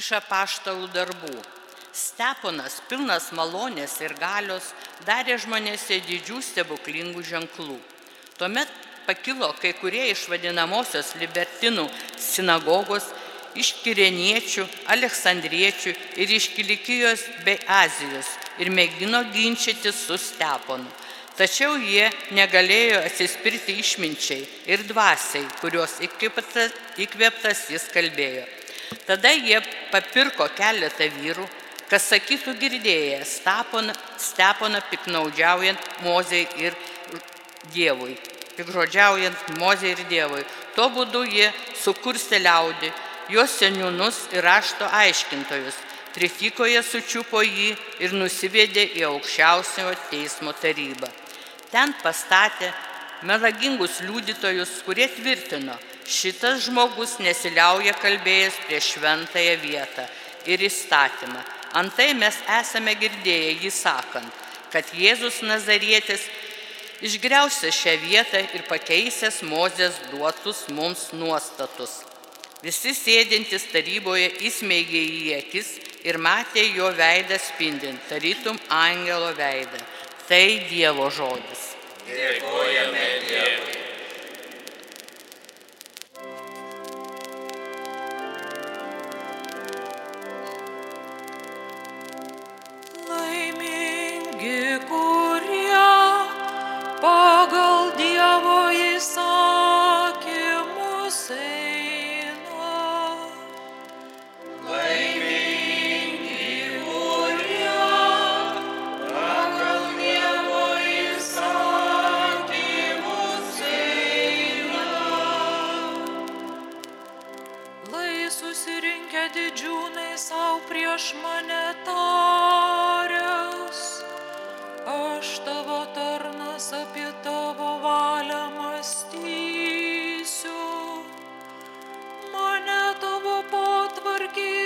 iš apaštalų darbų. Steponas, pilnas malonės ir galios, darė žmonėse didžių stebuklingų ženklų. Tuomet pakilo kai kurie iš vadinamosios libertinų sinagogos, iš kireniečių, aleksandriečių ir iš Kilikijos bei Azijos ir mėgino ginčyti su Steponu. Tačiau jie negalėjo atsispirti išminčiai ir dvasiai, kurios įkvėptas, jis kalbėjo. Tada jie papirko keletą vyrų, kas sakytų girdėję Steponą, Steponą piknaudžiaujant Mozei ir Dievui. Pikžodžiaujant Mozei ir Dievui. Tuo būdu jie sukurstė liaudį, jos seniūnus ir rašto aiškintojus. Trifikoje sučiupo jį ir nusivedė į aukščiausiojo teismo tarybą. Ten pastatė melagingus liudytojus, kurie tvirtino, šitas žmogus nesiliauja kalbėjęs prieš šventąją vietą ir įstatymą. Antai mes esame girdėję jį sakant, kad Jėzus Nazarietis išgriausia šią vietą ir pakeisęs Mozės duotus mums nuostatus. Visi sėdintys taryboje įsmeigė į akis ir matė jo veidą spindint, tarytum angelo veidą. Tai Dievo žodis. Dėkojame Dievui.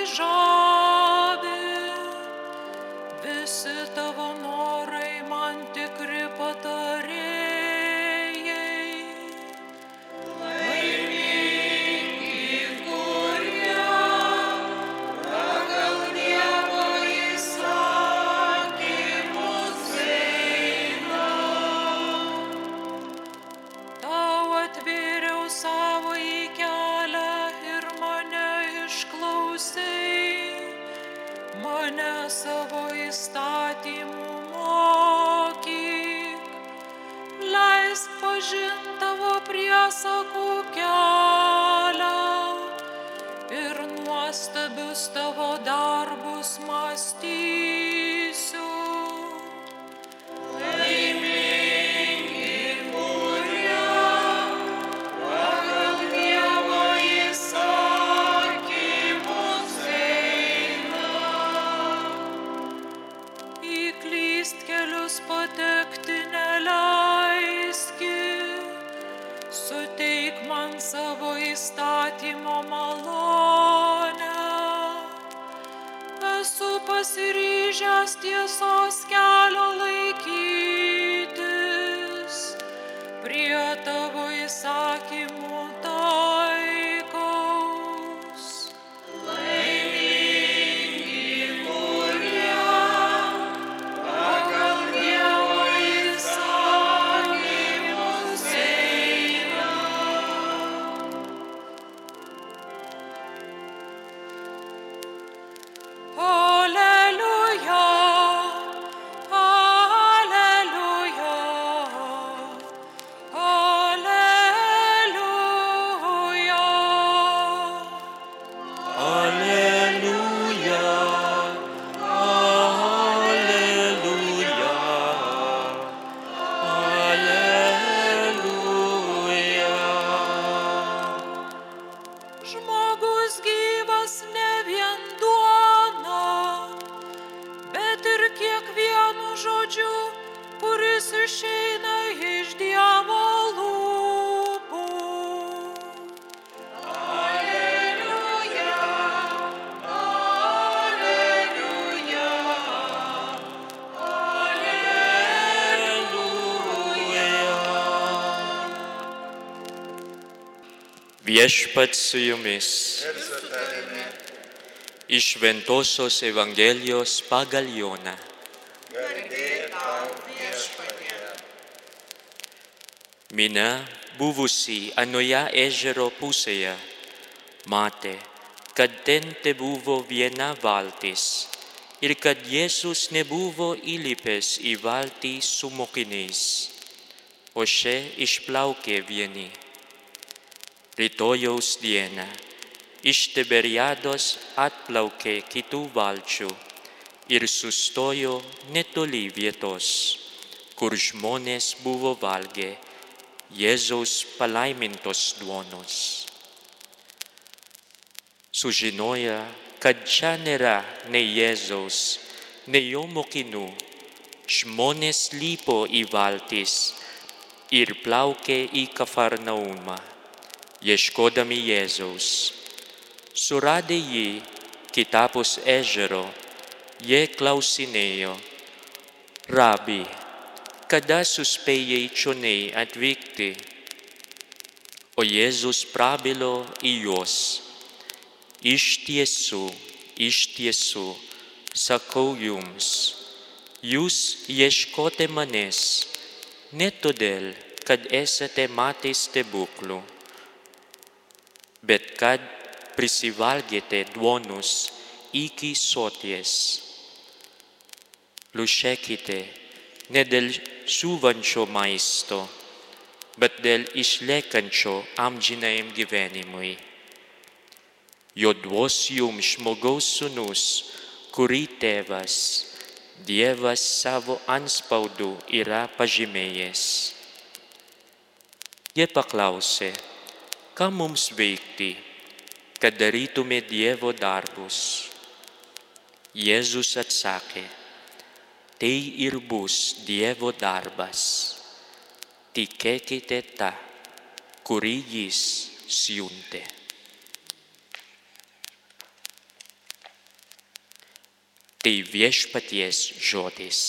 Žavi, visi tavo suteik man savo įstatymo malonę. Pasiryžęs tiesos kelio laikytis, Viešpat su jumis. Ir su tavimi. iš Ventosos Evangelijos pagal Joną. Mina buvusi anoje ežero pusėje matė, kad ten te buvo viena valtis ir kad Jėzus nebuvo įlipęs į valtį su mokiniais, o šia išplaukė vieni. Rytojaus dieną iš Tiberiados atplaukė kitų valčių ir sustojo netoli vietos, kur žmonės buvo valgę Jėzaus palaimintos duonos. Sužinoja, kad čia nėra nei Jėzaus, nei jo mokinių, žmonės lipo į valtis ir plaukė į Kafarnaumą, ieškodami Jėzaus. Suradę jį kitapus ežero, jie klausinėjo, Rabi, kada suspėjai čionai atvykti? O Jėzus prabilo į juos. Iš tiesų, iš tiesų, sakau jums, jūs ieškote manęs ne todėl, kad esate matę stebuklų, bet kad prisivalgėte duonos iki soties. Lušekite ne dėl siūvančio maisto, bet dėl išliekančio amžinajam gyvenimui. Jo duos jums žmogaus sunus, kurį tėvas, Dievas savo anspaudų yra pažymėjęs. Jie paklausė, ką mums veikti, kad darytume Dievo darbus. Jėzus atsakė, tai ir bus Dievo darbas. Tikėkite tą, kurį jis siuntė. Tai viešpaties žodis.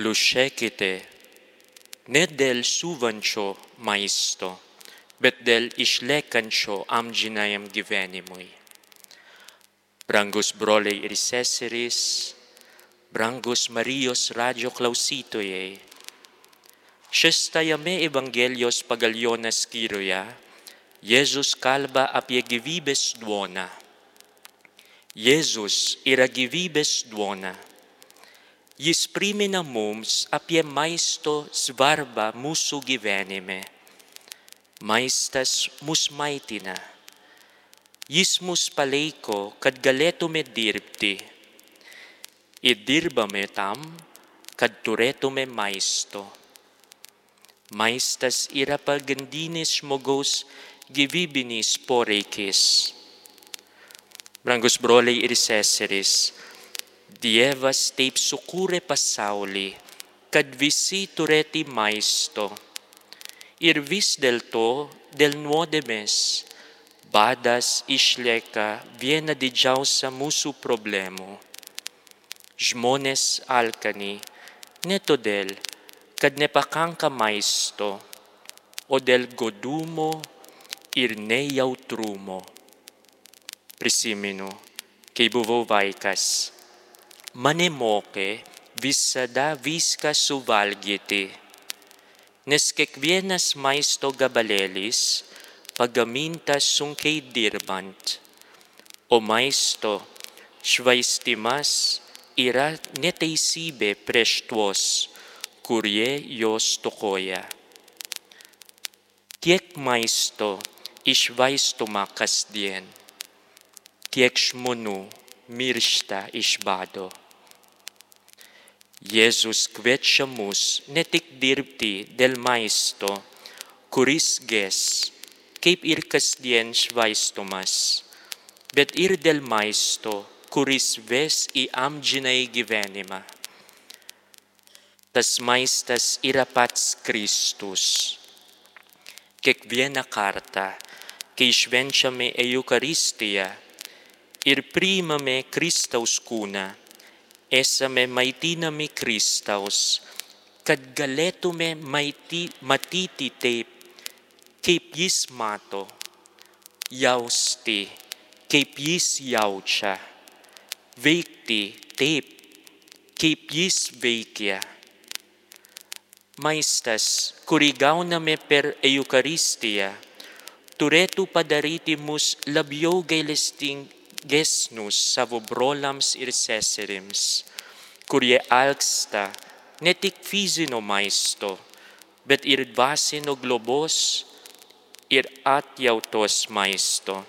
Plušekite ne dėl suvančio maisto, bet dėl išliekančio amžinajam gyvenimui. Brangus broliai ir seserys, brangus Marijos radio klausytojai, šeštajame Evangelijos pagal Joną skyriuje Jėzus kalba apie gyvybės duoną. Jėzus yra gyvybės duona. Jis primena mums apie maisto svarbą mūsų gyvenime. Maistas mus maitina. Jis mus palaiko, kad galėtume dirbti. Ir dirbame tam, kad turėtume maisto. Maistas yra pagrindinis žmogaus gyvybinis poreikis. Brangus broliai ir seserys, Dievas taip sukūrė pasaulį, kad visi turėtų maisto. Ir vis dėlto dėl nuodėmės badas išlieka viena didžiausia mūsų problemų. Žmonės alkani ne todėl, kad nepakanka maisto, o dėl godumo ir nejautrumo. Prisimenu, kai buvau vaikas, mane mokė visada viską suvalgyti, nes kiekvienas maisto gabalėlis pagamintas sunkiai dirbant, o maisto švaistimas yra neteisybė prieš tuos, kurie jos tokoja. Tiek maisto išvaistoma kasdien, tiek žmonių miršta iš bado. Jėzus kviečia mus ne tik dirbti dėl maisto, kuris ges, kaip ir kasdien švaistomas, bet ir dėl maisto, kuris ves į amžinai gyvenimą. Tas maistas yra pats Kristus. Kiekvieną kartą, kai švenčiame Eucharistiją ir priimame Kristaus kūną, esame maitinami Kristaus kad galėtume maity, matyti taip, kaip jis mato, jausti, kaip jis jaučia, veikti taip, kaip jis veikia. Maistas, kurį gauname per Eucharistiją, turėtų padaryti mus labiau gailestingesnius savo broliams ir seserims, kurie alksta ne tik fizinio maisto, bet ir dvasinio globos ir atjautos maisto.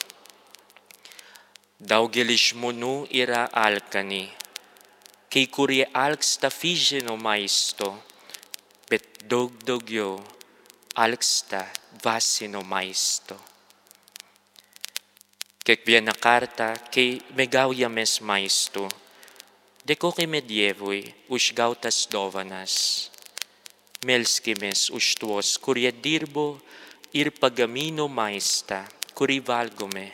Daugelis žmonių yra alkani, kai kurie alksta fizinio maisto, bet daug daugiau alksta dvasinio maisto. Kiekvieną kartą, kai mėgaujamės maistu, dėkojame Dievui už gautas dovanas. Melskimės už tuos, kurie dirbo ir pagamino maistą, kurį valgome.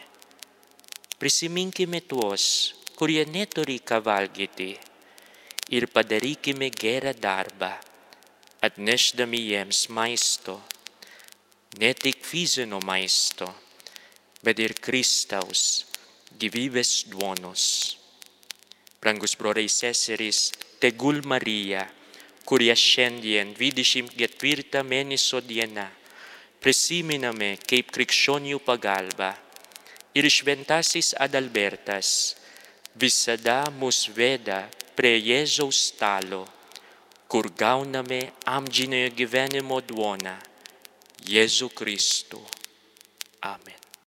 Prisiminkime tuos, kurie neturi ką valgyti ir padarykime gerą darbą, atnešdami jiems maisto, ne tik fizinio maisto, bet ir Kristaus gyvybės duonos. Brangus broliai seserys, tegul Marija, kurie šiandien 24 mėnesio diena prisiminame kaip krikščionių pagalba ir šventasis Adalbertas visada mus veda prie Jėzaus stalo, kur gauname amžinojo gyvenimo duoną Jėzų Kristų. Amen.